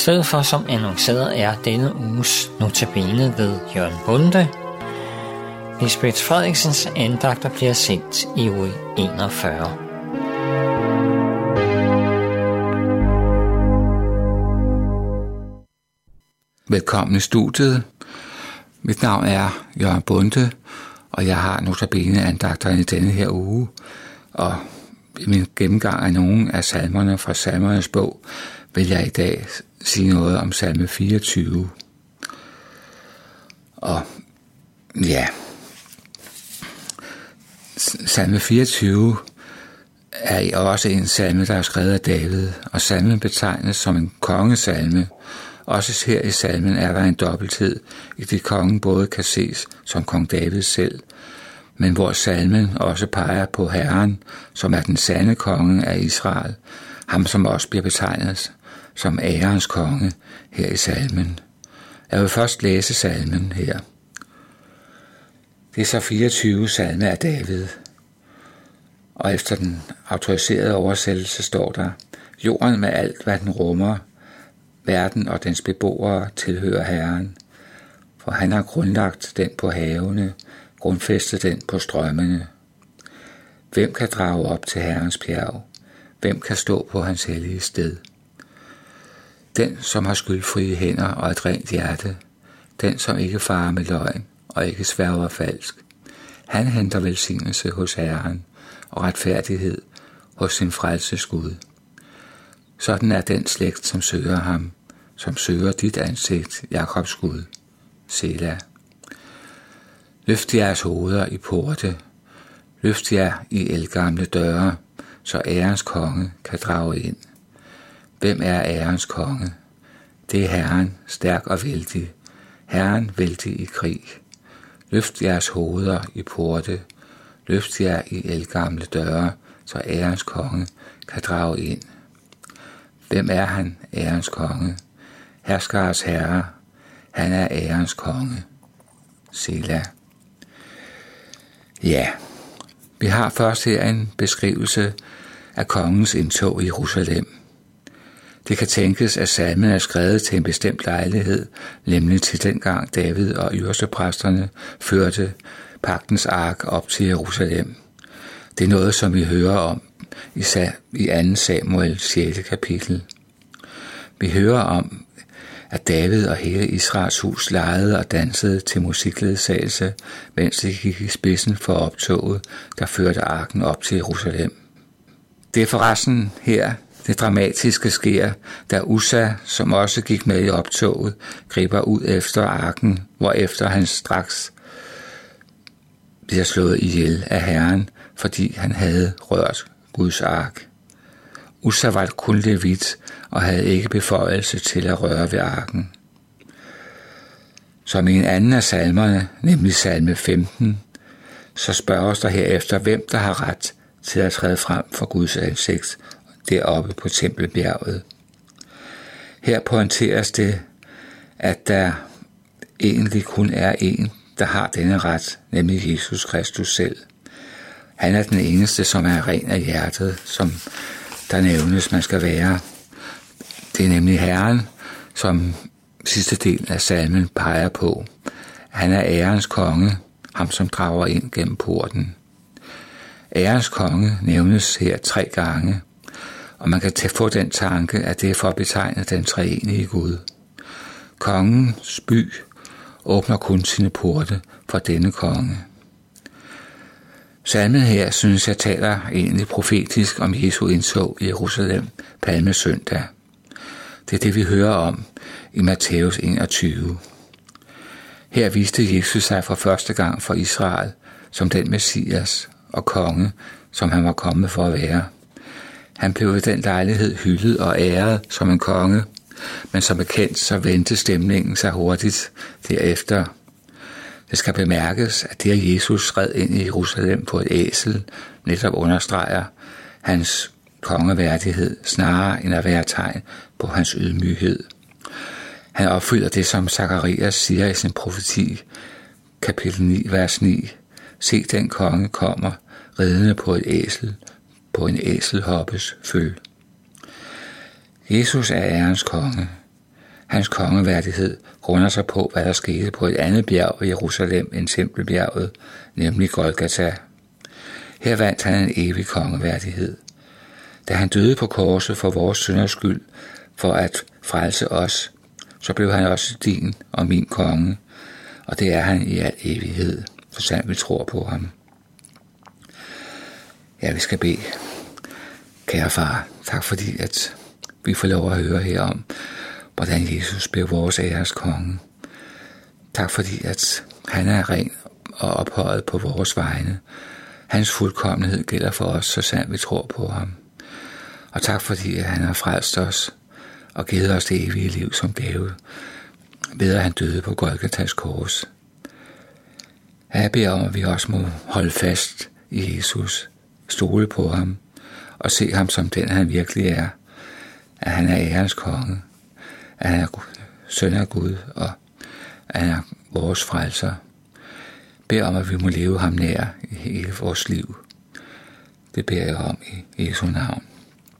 stedet for som annonceret er denne uges notabene ved Jørgen Bunde. Lisbeth Frederiksens andagter bliver sendt i uge 41. Velkommen i studiet. Mit navn er Jørgen Bunde, og jeg har notabene andagterne i denne her uge. Og min gennemgang af nogle af salmerne fra salmernes bog, vil jeg i dag sige noget om salme 24. Og ja, salme 24 er også en salme, der er skrevet af David, og salmen betegnes som en kongesalme. Også her i salmen er der en dobbelthed, i det kongen både kan ses som kong David selv, men hvor salmen også peger på Herren, som er den sande konge af Israel, ham som også bliver betegnet som ærens konge her i salmen. Jeg vil først læse salmen her. Det er så 24 salme af David. Og efter den autoriserede oversættelse står der, Jorden med alt, hvad den rummer, verden og dens beboere tilhører Herren, for han har grundlagt den på havene, grundfæstet den på strømmene. Hvem kan drage op til Herrens bjerg? Hvem kan stå på hans hellige sted? Den, som har skyldfrie hænder og et rent hjerte, den, som ikke farer med løgn og ikke sværger falsk, han henter velsignelse hos Herren og retfærdighed hos sin frelses Gud. Sådan er den slægt, som søger ham, som søger dit ansigt, Jakobs Gud. Sela. Løft jeres hoveder i porte, løft jer i elgamle døre, så ærens konge kan drage ind. Hvem er ærens konge? Det er Herren, stærk og vældig. Herren vældig i krig. Løft jeres hoveder i porte, løft jer i elgamle døre, så ærens konge kan drage ind. Hvem er han, ærens konge? Herskars herre, han er ærens konge. Sela. Ja, vi har først her en beskrivelse af kongens indtog i Jerusalem. Det kan tænkes, at salmen er skrevet til en bestemt lejlighed, nemlig til dengang David og præsterne førte pagtens ark op til Jerusalem. Det er noget, som vi hører om i 2. Samuel 6. kapitel. Vi hører om, at David og hele Israels hus legede og dansede til musikledsagelse, mens de gik i spidsen for optoget, der førte arken op til Jerusalem. Det er forresten her, det dramatiske sker, da Usa, som også gik med i optoget, griber ud efter arken, efter han straks bliver slået ihjel af Herren, fordi han havde rørt Guds ark. Usa var kun levit og havde ikke beføjelse til at røre ved arken. Som i en anden af salmerne, nemlig salme 15, så spørges der herefter, hvem der har ret til at træde frem for Guds ansigt deroppe på Tempelbjerget. Her pointeres det, at der egentlig kun er en, der har denne ret, nemlig Jesus Kristus selv. Han er den eneste, som er ren af hjertet, som der nævnes, man skal være. Det er nemlig Herren, som sidste del af salmen peger på. Han er ærens konge, ham som drager ind gennem porten. Ærens konge nævnes her tre gange, og man kan få den tanke, at det er for at betegne den treenige Gud. Kongens by åbner kun sine porte for denne konge. Salmen her synes jeg taler egentlig profetisk om Jesu indtog i Jerusalem palmesøndag. Det er det, vi hører om i Matthæus 21. Her viste Jesus sig for første gang for Israel som den messias og konge, som han var kommet for at være. Han blev ved den lejlighed hyldet og æret som en konge, men som bekendt så vendte stemningen sig hurtigt derefter. Det skal bemærkes, at det at Jesus red ind i Jerusalem på et æsel netop understreger hans kongeværdighed snarere end at være tegn på hans ydmyghed. Han opfylder det, som Zakarias siger i sin profeti, kapitel 9, vers 9. Se, den konge kommer, ridende på et æsel, på en æselhoppes føl. Jesus er ærens konge. Hans kongeværdighed grunder sig på, hvad der skete på et andet bjerg i Jerusalem end Tempelbjerget, nemlig Golgata. Her vandt han en evig kongeværdighed. Da han døde på korset for vores synders skyld, for at frelse os, så blev han også din og min konge, og det er han i al evighed, for sandt vi tror på ham. Ja, vi skal bede. Kære far, tak fordi, at vi får lov at høre her om, hvordan Jesus blev vores æres konge. Tak fordi, at han er ren og ophøjet på vores vegne. Hans fuldkommenhed gælder for os, så sandt vi tror på ham. Og tak fordi, at han har frelst os og givet os det evige liv som gave, ved at han døde på Golgatas kors. Jeg beder om, at vi også må holde fast i Jesus, stole på ham og se ham som den, han virkelig er. At han er ærens konge, at han er søn af Gud, og at han er vores frelser. Bed om, at vi må leve ham nær i hele vores liv. Det beder jeg om i Jesu navn.